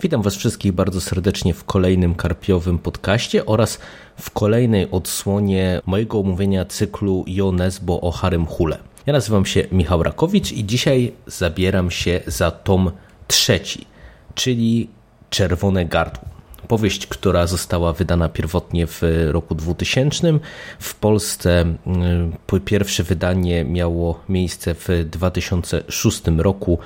Witam Was wszystkich bardzo serdecznie w kolejnym karpiowym podcaście oraz w kolejnej odsłonie mojego omówienia cyklu Jonesbo o Harym Hule. Ja nazywam się Michał Rakowicz i dzisiaj zabieram się za tom trzeci, czyli Czerwone Gardło. Powieść, która została wydana pierwotnie w roku 2000. W Polsce y, pierwsze wydanie miało miejsce w 2006 roku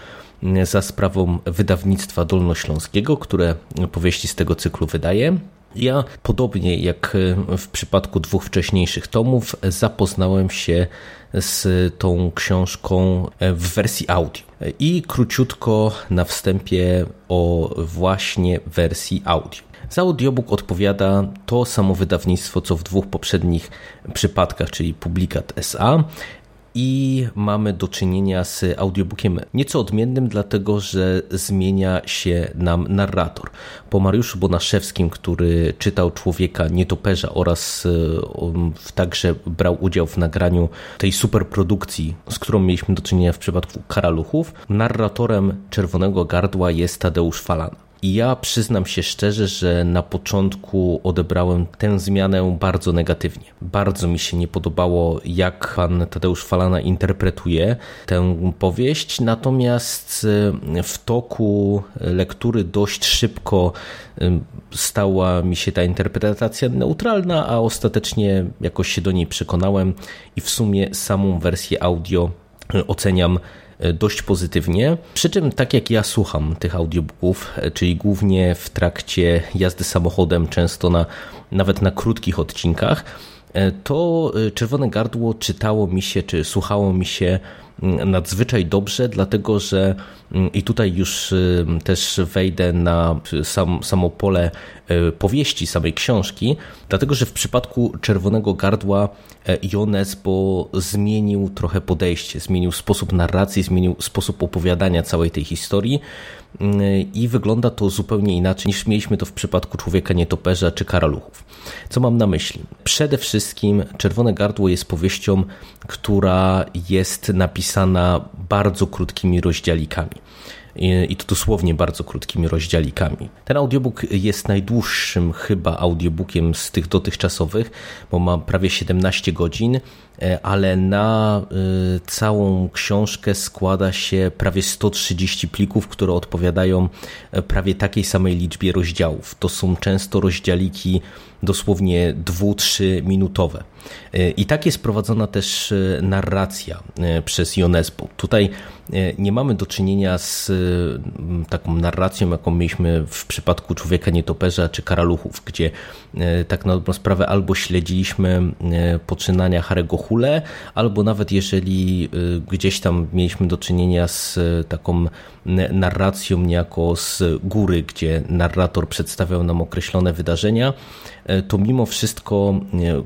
za sprawą wydawnictwa Dolnośląskiego, które powieści z tego cyklu wydaje. Ja, podobnie jak w przypadku dwóch wcześniejszych tomów, zapoznałem się z tą książką w wersji audio. I króciutko na wstępie o właśnie wersji audio. Za audiobook odpowiada to samo wydawnictwo, co w dwóch poprzednich przypadkach, czyli Publikat SA i mamy do czynienia z audiobookiem nieco odmiennym, dlatego że zmienia się nam narrator. Po Mariuszu Bonaszewskim, który czytał Człowieka Nietoperza oraz e, także brał udział w nagraniu tej superprodukcji, z którą mieliśmy do czynienia w przypadku Karaluchów, narratorem Czerwonego Gardła jest Tadeusz Falana. I ja przyznam się szczerze, że na początku odebrałem tę zmianę bardzo negatywnie. Bardzo mi się nie podobało, jak pan Tadeusz Falana interpretuje tę powieść, natomiast e, w toku lektury dość szybko e, stała mi się ta interpretacja neutralna, a ostatecznie jakoś się do niej przekonałem i w sumie samą wersję audio oceniam dość pozytywnie. Przy czym, tak jak ja słucham tych audiobooków, czyli głównie w trakcie jazdy samochodem, często na, nawet na krótkich odcinkach, to Czerwone Gardło czytało mi się, czy słuchało mi się nadzwyczaj dobrze, dlatego że mm, i tutaj już y, też wejdę na sam, samo pole y, powieści, samej książki, dlatego że w przypadku Czerwonego Gardła y, Jones bo zmienił trochę podejście, zmienił sposób narracji, zmienił sposób opowiadania całej tej historii i wygląda to zupełnie inaczej niż mieliśmy to w przypadku Człowieka Nietoperza czy Karaluchów. Co mam na myśli? Przede wszystkim Czerwone Gardło jest powieścią, która jest napisana bardzo krótkimi rozdziałikami i to dosłownie bardzo krótkimi rozdziałikami. Ten audiobook jest najdłuższym chyba audiobookiem z tych dotychczasowych, bo ma prawie 17 godzin, ale na e, całą książkę składa się prawie 130 plików, które odpowiadają e, prawie takiej samej liczbie rozdziałów. To są często rozdziałiki dosłownie 2-3 minutowe. I tak jest prowadzona też narracja przez Jonesbo. Tutaj nie mamy do czynienia z taką narracją, jaką mieliśmy w przypadku Człowieka Nietoperza czy Karaluchów, gdzie tak na dobrą sprawę albo śledziliśmy poczynania Harego Hule, albo nawet jeżeli gdzieś tam mieliśmy do czynienia z taką narracją niejako z góry, gdzie narrator przedstawiał nam określone wydarzenia, E, to mimo wszystko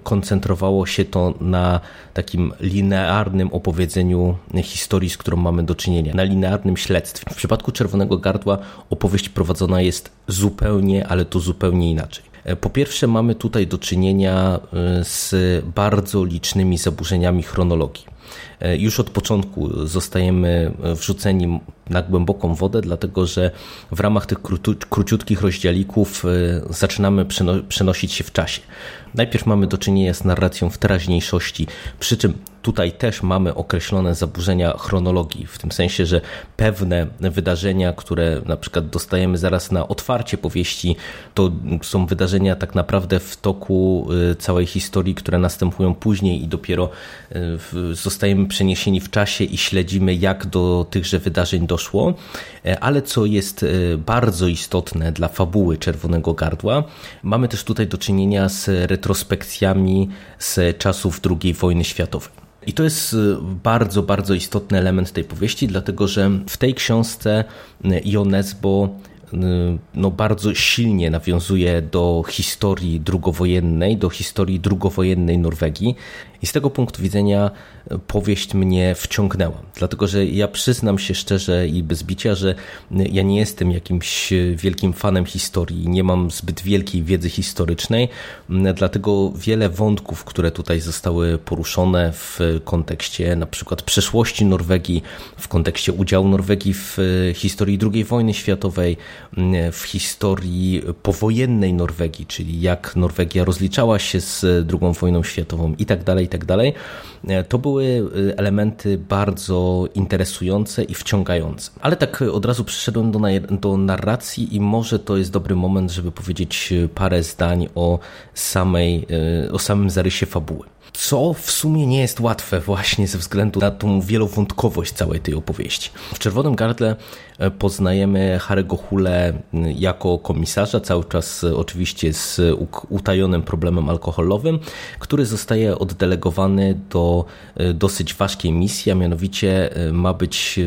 koncentrowało się to na takim linearnym opowiedzeniu historii, z którą mamy do czynienia, na linearnym śledztwie. W przypadku Czerwonego Gardła opowieść prowadzona jest zupełnie, ale to zupełnie inaczej. E, po pierwsze, mamy tutaj do czynienia z bardzo licznymi zaburzeniami chronologii. E, już od początku zostajemy wrzuceni na głęboką wodę, dlatego że w ramach tych króciutkich rozdziałików e, zaczynamy przenosić się w czasie. Najpierw mamy do czynienia z narracją w teraźniejszości, przy czym tutaj też mamy określone zaburzenia chronologii, w tym sensie, że pewne wydarzenia, które na przykład dostajemy zaraz na otwarcie powieści, to są wydarzenia tak naprawdę w toku y, całej historii, które następują później i dopiero y, zostajemy przeniesieni w czasie i śledzimy, jak do tychże wydarzeń doszło. E, ale co jest y, bardzo istotne dla fabuły Czerwonego Gardła, mamy też tutaj do czynienia z retrospekcjami z czasów II wojny światowej. I to jest y, bardzo, bardzo istotny element tej powieści, dlatego że w tej książce Ionesbo no, bardzo silnie nawiązuje do historii drugowojennej, do historii drugowojennej Norwegii. I z tego punktu widzenia powieść mnie wciągnęła. Dlatego, że ja przyznam się szczerze i bez bicia, że ja nie jestem jakimś wielkim fanem historii, nie mam zbyt wielkiej wiedzy historycznej, dlatego wiele wątków, które tutaj zostały poruszone w kontekście na przykład przeszłości Norwegii, w kontekście udziału Norwegii w historii II wojny światowej, w historii powojennej Norwegii, czyli jak Norwegia rozliczała się z II wojną światową i tak dalej, i tak dalej, to były y, elementy bardzo interesujące i wciągające. Ale tak od razu przyszedłem do, do narracji i może to jest dobry moment, żeby powiedzieć parę zdań o, samej, y, o samym zarysie fabuły co w sumie nie jest łatwe właśnie ze względu na tą wielowątkowość całej tej opowieści. W Czerwonym Gardle e, poznajemy Harry'ego Hule jako komisarza, cały czas e, oczywiście z utajonym problemem alkoholowym, który zostaje oddelegowany do e, dosyć ważkiej misji, a mianowicie ma być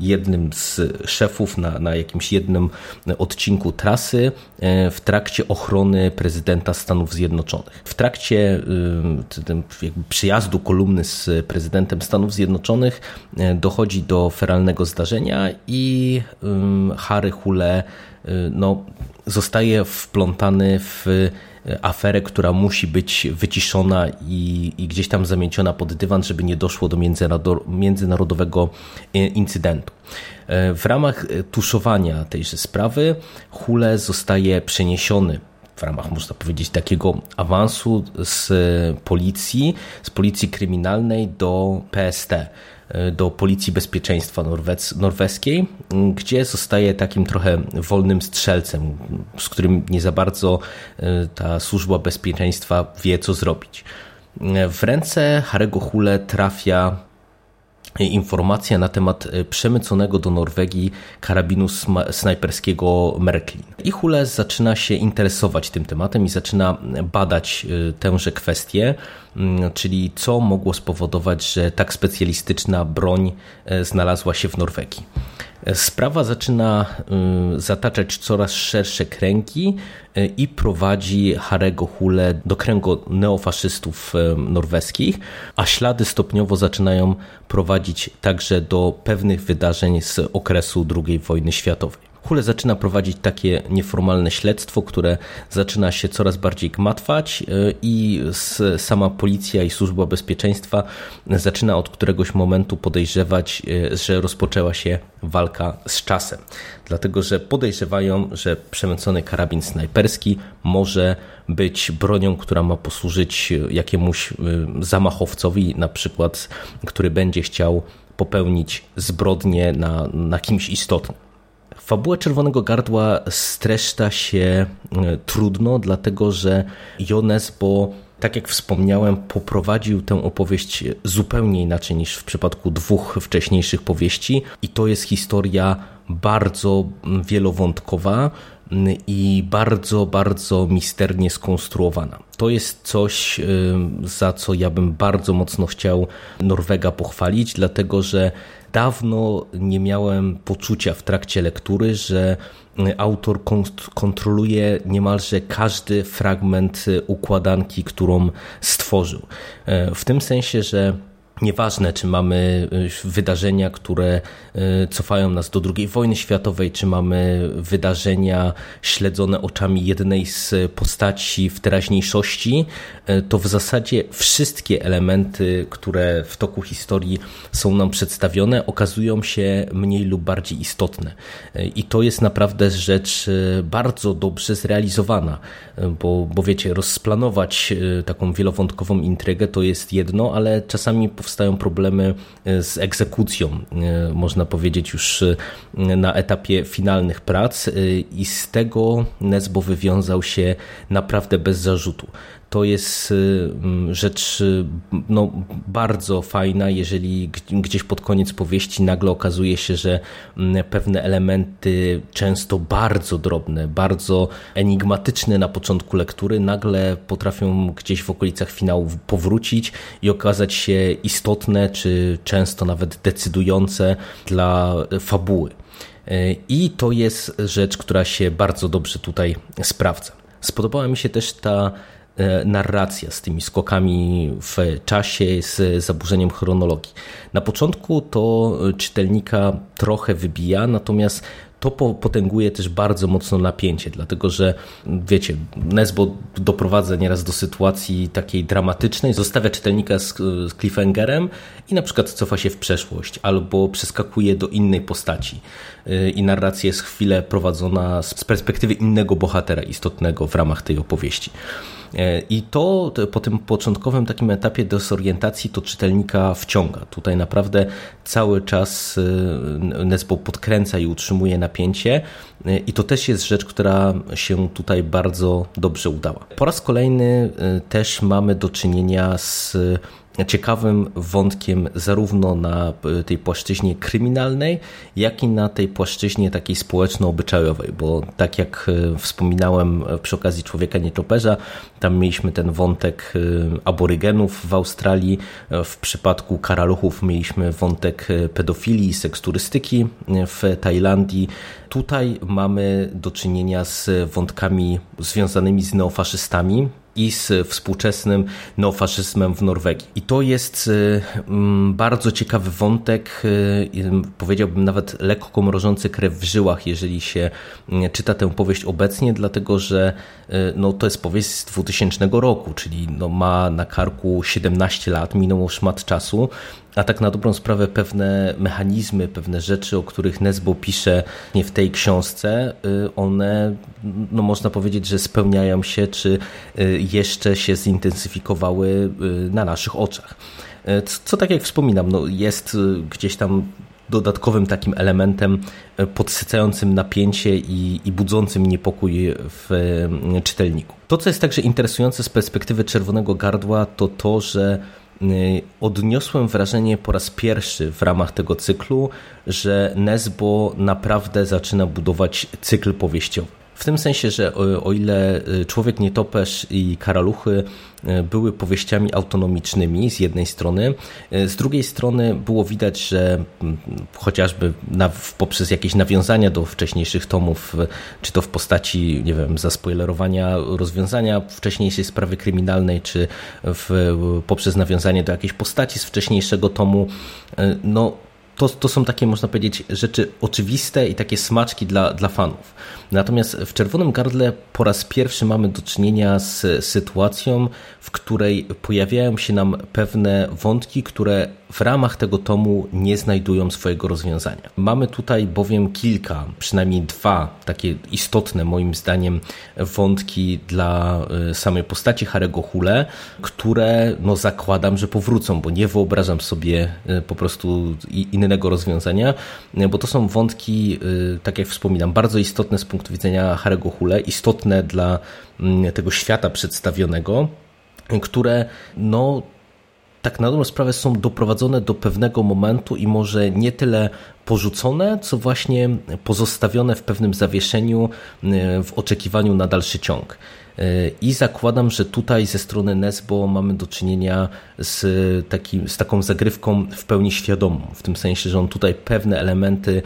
jednym z szefów na, na jakimś jednym odcinku trasy w trakcie ochrony prezydenta Stanów Zjednoczonych. W trakcie przyjazdu kolumny z prezydentem Stanów Zjednoczonych e, dochodzi do feralnego zdarzenia i Harry Hule e, no, zostaje wplątany w e, aferę, która musi być wyciszona i, i, gdzieś tam zamieciona pod dywan, żeby nie doszło do międzynarodowego incydentu. W ramach tuszowania tejże sprawy Hule zostaje przeniesiony w ramach, można powiedzieć, takiego awansu z policji, z policji kryminalnej do PST, do Policji Bezpieczeństwa Norweskiej, gdzie zostaje takim trochę wolnym strzelcem, z którym nie za bardzo e, ta służba bezpieczeństwa wie, co zrobić. W ręce Harego Hule trafia informacja na temat e, przemyconego do Norwegii karabinu snajperskiego Merklin. I Hules zaczyna się interesować tym tematem i zaczyna badać e, tęże kwestię, czyli co mogło spowodować, że tak specjalistyczna broń e, znalazła się w Norwegii. Sprawa zaczyna y, zataczać coraz szersze kręgi y, i prowadzi Harego Hule do kręgu neofaszystów y, norweskich, a ślady stopniowo zaczynają prowadzić także do pewnych wydarzeń z okresu II wojny światowej. Hule zaczyna prowadzić takie nieformalne śledztwo, które zaczyna się coraz bardziej gmatwać e, i sama policja i służba bezpieczeństwa zaczyna od któregoś momentu podejrzewać, e, że rozpoczęła się walka z czasem. Dlatego, że podejrzewają, że przemycony karabin snajperski może być bronią, która ma posłużyć jakiemuś e, zamachowcowi, na przykład, który będzie chciał popełnić zbrodnię na, na kimś istotnym. Fabuła Czerwonego Gardła streszcza się e, trudno, dlatego że Jonesbo, tak jak wspomniałem, poprowadził tę opowieść zupełnie inaczej niż w przypadku dwóch wcześniejszych powieści i to jest historia bardzo wielowątkowa i bardzo, bardzo misternie skonstruowana. To jest coś, e, za co ja bym bardzo mocno chciał Norwega pochwalić, dlatego że dawno nie miałem poczucia w trakcie lektury, że autor kontroluje niemalże każdy fragment układanki, którą stworzył. W tym sensie, że Nieważne, czy mamy y, wydarzenia, które y, cofają nas do II wojny światowej, czy mamy wydarzenia śledzone oczami jednej z postaci w teraźniejszości, y, to w zasadzie wszystkie elementy, które w toku historii są nam przedstawione, okazują się mniej lub bardziej istotne. I to jest naprawdę rzecz bardzo dobrze zrealizowana, bo, bo wiecie, rozplanować taką wielowątkową intrygę to jest jedno, ale czasami powstaje powstają problemy e, z egzekucją, e, można powiedzieć już e, na etapie finalnych prac i z tego Nesbo wywiązał się naprawdę bez zarzutu to jest rzecz no, bardzo fajna, jeżeli gdzieś pod koniec powieści nagle okazuje się, że pewne elementy, często bardzo drobne, bardzo enigmatyczne na początku lektury, nagle potrafią gdzieś w okolicach finału powrócić i okazać się istotne, czy często nawet decydujące dla fabuły. I to jest rzecz, która się bardzo dobrze tutaj sprawdza. Spodobała mi się też ta narracja z tymi skokami w czasie, z zaburzeniem chronologii. Na początku to czytelnika trochę wybija, natomiast to potęguje też bardzo mocno napięcie, dlatego że wiecie, Nesbo doprowadza nieraz do sytuacji takiej dramatycznej, zostawia czytelnika z, z cliffhangerem i na przykład cofa się w przeszłość albo przeskakuje do innej postaci y, i narracja jest chwilę prowadzona z perspektywy innego bohatera istotnego w ramach tej opowieści. E, I to po tym początkowym takim etapie dezorientacji to czytelnika wciąga. Tutaj naprawdę cały czas e, Nesbo podkręca i utrzymuje napięcie e, i to też jest rzecz, która się tutaj bardzo dobrze udała. Po raz kolejny też mamy do czynienia z ciekawym wątkiem zarówno na e, tej płaszczyźnie kryminalnej, jak i na tej płaszczyźnie takiej społeczno-obyczajowej, bo tak jak e, wspominałem e, przy okazji Człowieka Nietoperza, tam mieliśmy ten wątek aborygenów w Australii, w przypadku karaluchów mieliśmy wątek pedofilii, seksturystyki w Tajlandii. Tutaj mamy do czynienia z wątkami związanymi z neofaszystami, i z współczesnym neofaszyzmem w Norwegii. I to jest y, mm, bardzo ciekawy wątek, y, powiedziałbym nawet lekko mrożący krew w żyłach, jeżeli się y, czyta tę powieść obecnie, dlatego że no, to jest powieść z 2000 roku, czyli no, ma na karku 17 lat, minęło szmat czasu, a tak na dobrą sprawę pewne mechanizmy, pewne rzeczy, o których Nesbo pisze nie w tej książce, y, one, no można powiedzieć, że spełniają się, czy y, jeszcze się zintensyfikowały y, na naszych oczach. Co tak jak wspominam, no jest gdzieś tam dodatkowym takim elementem podsycającym napięcie i, i, budzącym niepokój w czytelniku. To, co jest także interesujące z perspektywy Czerwonego Gardła, to to, że odniosłem wrażenie po raz pierwszy w ramach tego cyklu, że Nesbo naprawdę zaczyna budować cykl powieściowy. W tym sensie, że o ile y, Człowiek Nietoperz i Karaluchy y, były powieściami autonomicznymi z jednej strony, y, z drugiej strony było widać, że mm, chociażby na, poprzez jakieś nawiązania do wcześniejszych tomów, czy to w postaci, nie wiem, zaspoilerowania rozwiązania wcześniejszej sprawy kryminalnej, czy w, poprzez nawiązanie do jakiejś postaci z wcześniejszego tomu, no to, to są takie, można powiedzieć, rzeczy oczywiste i takie smaczki dla, dla fanów. Natomiast w Czerwonym Gardle po raz pierwszy mamy do czynienia z sytuacją, w której pojawiają się nam pewne wątki, które w ramach tego tomu nie znajdują swojego rozwiązania. Mamy tutaj bowiem kilka, przynajmniej dwa takie istotne moim zdaniem wątki dla y, samej postaci Harego Hule, które no zakładam, że powrócą, bo nie wyobrażam sobie y, po prostu innego rozwiązania, bo to są wątki, y, tak jak wspominam, bardzo istotne z punktu widzenia Harego Hule, istotne dla mm, tego świata przedstawionego, które no tak na dobrą sprawę są doprowadzone do pewnego momentu i może nie tyle porzucone, co właśnie pozostawione w pewnym zawieszeniu e, w oczekiwaniu na dalszy ciąg. I zakładam, że tutaj ze strony Nesbo mamy do czynienia z, z taką zagrywką w pełni świadomą, w tym sensie, że on tutaj pewne elementy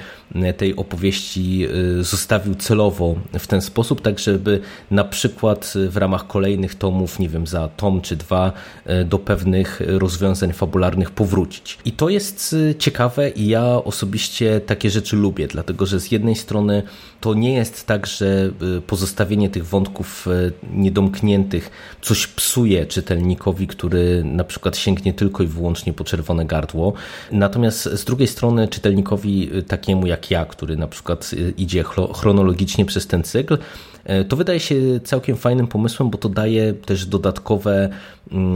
tej opowieści y, zostawił celowo w ten sposób, tak żeby na przykład w ramach kolejnych tomów, nie wiem, za tom czy dwa, do pewnych rozwiązań fabularnych powrócić. I to jest ciekawe i ja osobiście takie rzeczy lubię, dlatego że z jednej strony to nie jest tak, że pozostawienie tych wątków niedomkniętych coś psuje czytelnikowi, który na przykład sięgnie tylko i wyłącznie po czerwone gardło. Natomiast z drugiej strony czytelnikowi takiemu jak ja, który na przykład idzie chronologicznie przez ten cykl, to wydaje się całkiem fajnym pomysłem, bo to daje też dodatkowe, mm,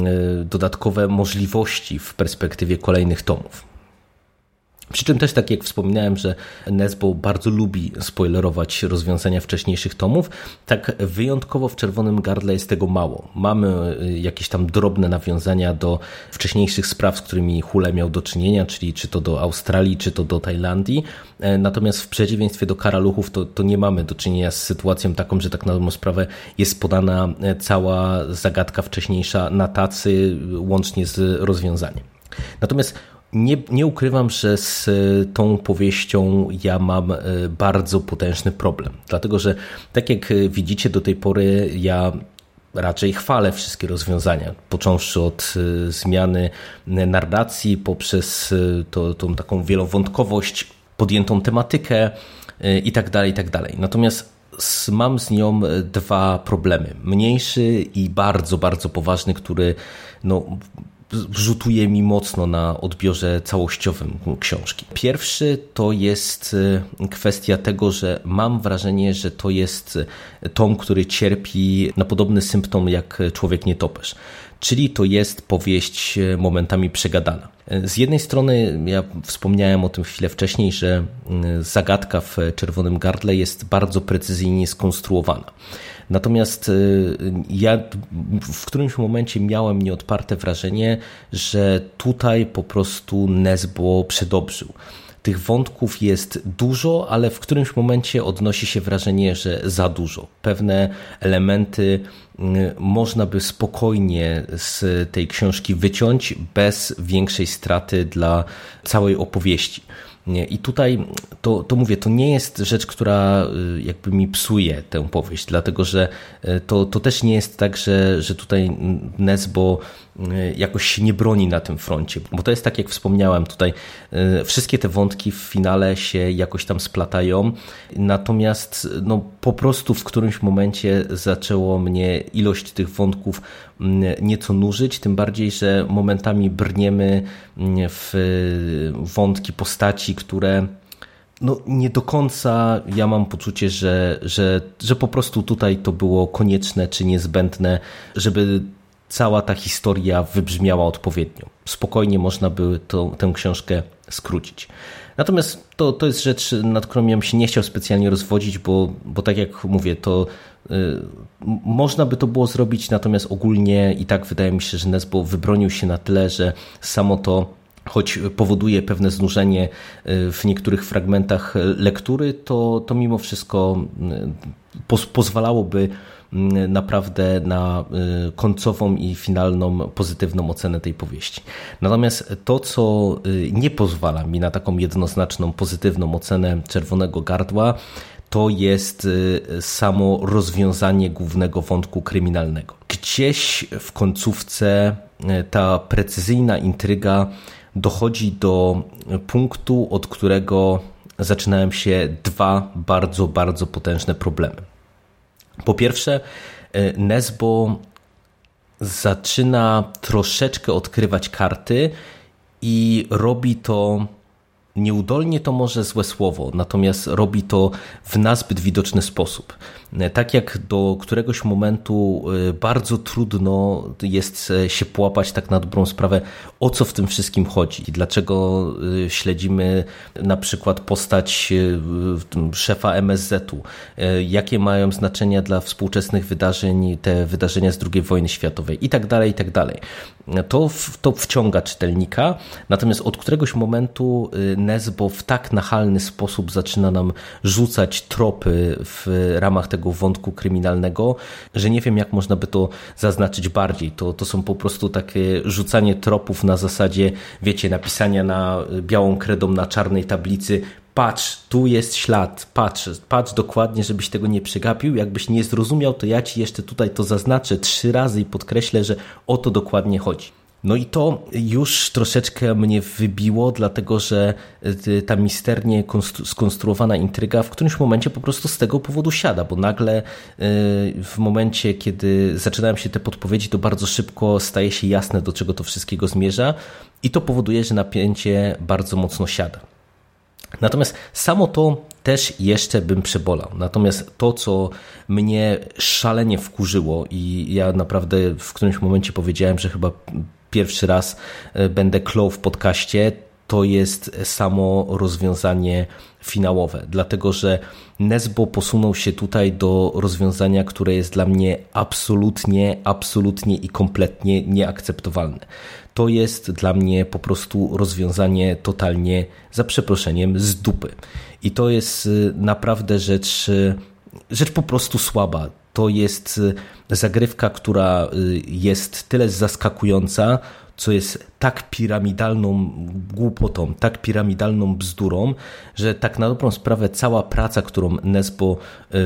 dodatkowe możliwości w perspektywie kolejnych tomów. Przy czym też tak jak wspominałem, że Nesbo bardzo lubi spoilerować rozwiązania wcześniejszych tomów, tak wyjątkowo w Czerwonym Gardle jest tego mało. Mamy y, jakieś tam drobne nawiązania do wcześniejszych spraw, z którymi Hule miał do czynienia, czyli czy to do Australii, czy to do Tajlandii. E, natomiast w przeciwieństwie do Karaluchów to, to nie mamy do czynienia z sytuacją taką, że tak na dobrą sprawę jest podana e, cała zagadka wcześniejsza na tacy, łącznie z rozwiązaniem. Natomiast nie, nie ukrywam, że z tą powieścią ja mam bardzo potężny problem. Dlatego, że tak jak widzicie do tej pory, ja raczej chwalę wszystkie rozwiązania, począwszy od zmiany narracji, poprzez to, tą taką wielowątkowość, podjętą tematykę i tak dalej, i tak dalej. Natomiast mam z nią e, dwa problemy. Mniejszy i bardzo, bardzo poważny, który no, rzutuje mi mocno na odbiorze całościowym książki. Pierwszy to jest e, kwestia tego, że mam wrażenie, że to jest e, tom, który cierpi na podobny symptom jak człowiek nietoperz czyli to jest powieść e, momentami przegadana. Z jednej strony, ja wspomniałem o tym chwilę wcześniej, że zagadka w Czerwonym Gardle jest bardzo precyzyjnie skonstruowana. Natomiast e, ja w którymś momencie miałem nieodparte wrażenie, że tutaj po prostu Nesbo przedobrzył. Tych wątków jest dużo, ale w którymś momencie odnosi się wrażenie, że za dużo. Pewne elementy mm, można by spokojnie z tej książki wyciąć bez większej straty dla całej opowieści. I tutaj to, to mówię, to nie jest rzecz, która y, jakby mi psuje tę powieść, dlatego że y, to, to też nie jest tak, że, że tutaj Nesbo jakoś się nie broni na tym froncie, bo to jest tak, jak wspomniałem, tutaj wszystkie te wątki w finale się jakoś tam splatają, natomiast no, po prostu w którymś momencie zaczęło mnie ilość tych wątków nieco nużyć, tym bardziej, że momentami brniemy w wątki postaci, które no, nie do końca ja mam poczucie, że, że, że po prostu tutaj to było konieczne czy niezbędne, żeby cała ta historia wybrzmiała odpowiednio. Spokojnie można by to, tę książkę skrócić. Natomiast to, to jest rzecz, nad którą ja bym się nie chciał specjalnie rozwodzić, bo, bo tak jak mówię, to y, można by to było zrobić, natomiast ogólnie i tak wydaje mi się, że Nesbo wybronił się na tyle, że samo to choć powoduje pewne znużenie y, w niektórych fragmentach lektury, to, to mimo wszystko y, poz, pozwalałoby naprawdę na końcową i finalną pozytywną ocenę tej powieści. Natomiast to, co nie pozwala mi na taką jednoznaczną pozytywną ocenę Czerwonego Gardła, to jest samo rozwiązanie głównego wątku kryminalnego. Gdzieś w końcówce ta precyzyjna intryga dochodzi do punktu, od którego zaczynają się dwa bardzo, bardzo potężne problemy. Po pierwsze, e, Nesbo zaczyna troszeczkę odkrywać karty i robi to Nieudolnie to może złe słowo, natomiast robi to w nazbyt widoczny sposób. Tak jak do któregoś momentu y, bardzo trudno jest e, się połapać tak na dobrą sprawę, o co w tym wszystkim chodzi. Dlaczego y, śledzimy na przykład postać y, szefa MSZ-u, jakie mają znaczenia dla współczesnych wydarzeń te wydarzenia z II wojny światowej i tak dalej, i tak dalej. To, to wciąga czytelnika, natomiast od któregoś momentu Nesbo w tak nachalny sposób zaczyna nam rzucać tropy w ramach tego wątku kryminalnego, że nie wiem jak można by to zaznaczyć bardziej. To, to są po prostu takie rzucanie tropów na zasadzie, wiecie, napisania na białą kredą na czarnej tablicy patrz, tu jest ślad, patrz, patrz dokładnie, żebyś tego nie przegapił. Jakbyś nie zrozumiał, to ja ci jeszcze tutaj to zaznaczę trzy razy i podkreślę, że o to dokładnie chodzi. No i to już troszeczkę mnie wybiło, dlatego że y, ta misternie skonstruowana intryga w którymś momencie po prostu z tego powodu siada, bo nagle y, w momencie, kiedy zaczynają się te podpowiedzi, to bardzo szybko staje się jasne, do czego to wszystkiego zmierza i to powoduje, że napięcie bardzo mocno siada. Natomiast samo to też jeszcze bym przebolał. Natomiast to, co mnie szalenie wkurzyło i ja naprawdę w którymś momencie powiedziałem, że chyba pierwszy raz e, będę klął w podcaście, to jest samo rozwiązanie finałowe, dlatego że Nesbo posunął się tutaj do rozwiązania, które jest dla mnie absolutnie, absolutnie i kompletnie nieakceptowalne. To jest dla mnie po prostu rozwiązanie totalnie, za przeproszeniem, z dupy. I to jest y, naprawdę rzecz, y, rzecz po prostu słaba. To jest y, zagrywka, która jest tyle zaskakująca, co jest tak piramidalną głupotą, tak piramidalną bzdurą, że tak na dobrą sprawę cała praca, którą Nesbo y,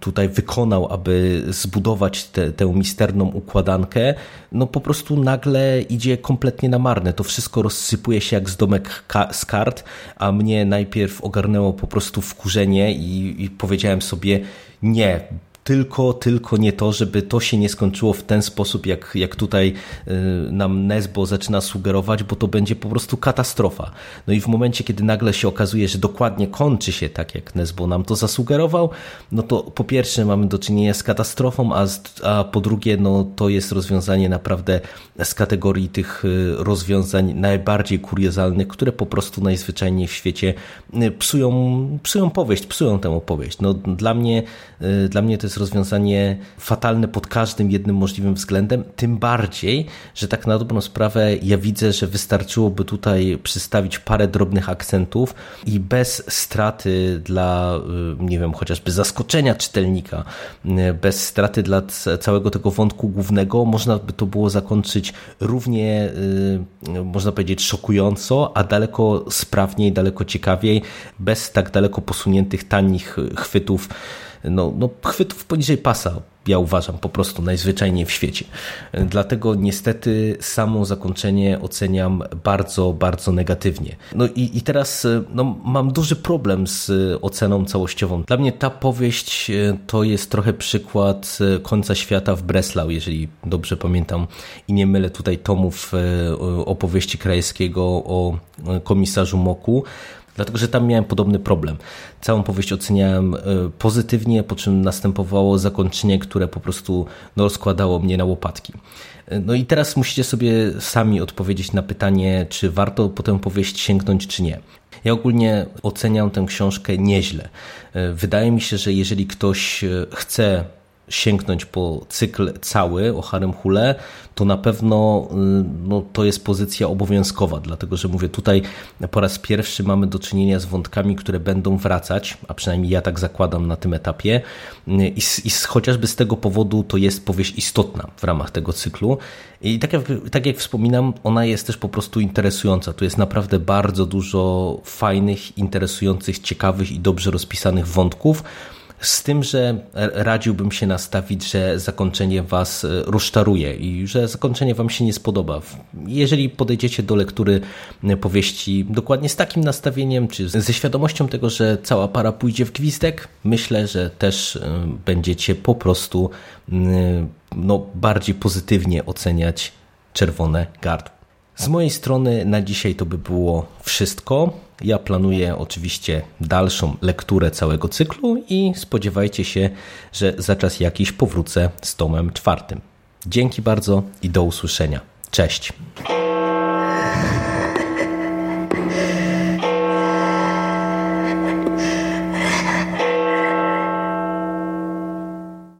tutaj wykonał, aby zbudować te, tę misterną układankę, no po prostu nagle idzie kompletnie na marne. To wszystko rozsypuje się jak z domek z kart, a mnie najpierw ogarnęło po prostu wkurzenie i, i powiedziałem sobie nie, tylko, tylko nie to, żeby to się nie skończyło w ten sposób, jak, jak tutaj y, nam Nesbo zaczyna sugerować, bo to będzie po prostu katastrofa. No i w momencie, kiedy nagle się okazuje, że dokładnie kończy się tak, jak Nesbo nam to zasugerował, no to po pierwsze mamy do czynienia z katastrofą, a, a po drugie, no to jest rozwiązanie naprawdę z kategorii tych y, rozwiązań najbardziej kuriozalnych, które po prostu najzwyczajniej w świecie y, psują, psują powieść, psują tę opowieść. No dla mnie, dla mnie to jest jest rozwiązanie fatalne pod każdym jednym możliwym względem, tym bardziej, że tak na dobrą sprawę ja widzę, że wystarczyłoby tutaj przystawić parę drobnych akcentów i bez straty dla, y, nie wiem, chociażby zaskoczenia czytelnika, y, bez straty dla całego tego wątku głównego, można by to było zakończyć równie, y, można powiedzieć, szokująco, a daleko sprawniej, daleko ciekawiej, bez tak daleko posuniętych tanich chwytów no, no chwytów poniżej pasa, ja uważam po prostu najzwyczajniej w świecie. Dlatego niestety samo zakończenie oceniam bardzo, bardzo negatywnie. No i, i teraz no, mam duży problem z oceną całościową. Dla mnie ta powieść e, to jest trochę przykład e, końca świata w Breslau, jeżeli dobrze pamiętam i nie mylę tutaj tomów e, opowieści krajskiego o komisarzu Moku dlatego że tam miałem podobny problem. Całą powieść oceniałem e, pozytywnie, po czym następowało zakończenie, które po prostu no, składało mnie na łopatki. E, no i teraz musicie sobie sami odpowiedzieć na pytanie, czy warto po tę powieść sięgnąć, czy nie. Ja ogólnie oceniam tę książkę nieźle. E, wydaje mi się, że jeżeli ktoś chce sięgnąć po cykl cały o Harem Hule, to na pewno y, no, to jest pozycja obowiązkowa, dlatego że mówię, tutaj po raz pierwszy mamy do czynienia z wątkami, które będą wracać, a przynajmniej ja tak zakładam na tym etapie. Y, i, i chociażby z tego powodu to jest powieść istotna w ramach tego cyklu. I tak jak, tak jak wspominam, ona jest też po prostu interesująca. Tu jest naprawdę bardzo dużo fajnych, interesujących, ciekawych i dobrze rozpisanych wątków, z tym, że radziłbym się nastawić, że zakończenie Was e, rozczaruje i że zakończenie Wam się nie spodoba. Jeżeli podejdziecie do lektury powieści dokładnie z takim nastawieniem, czy ze świadomością tego, że cała para pójdzie w gwizdek, myślę, że też e, będziecie po prostu no, bardziej pozytywnie oceniać czerwone gardło. Z mojej strony na dzisiaj to by było wszystko. Ja planuję oczywiście dalszą lekturę całego cyklu i spodziewajcie się, że za czas jakiś powrócę z tomem czwartym. Dzięki bardzo i do usłyszenia. Cześć.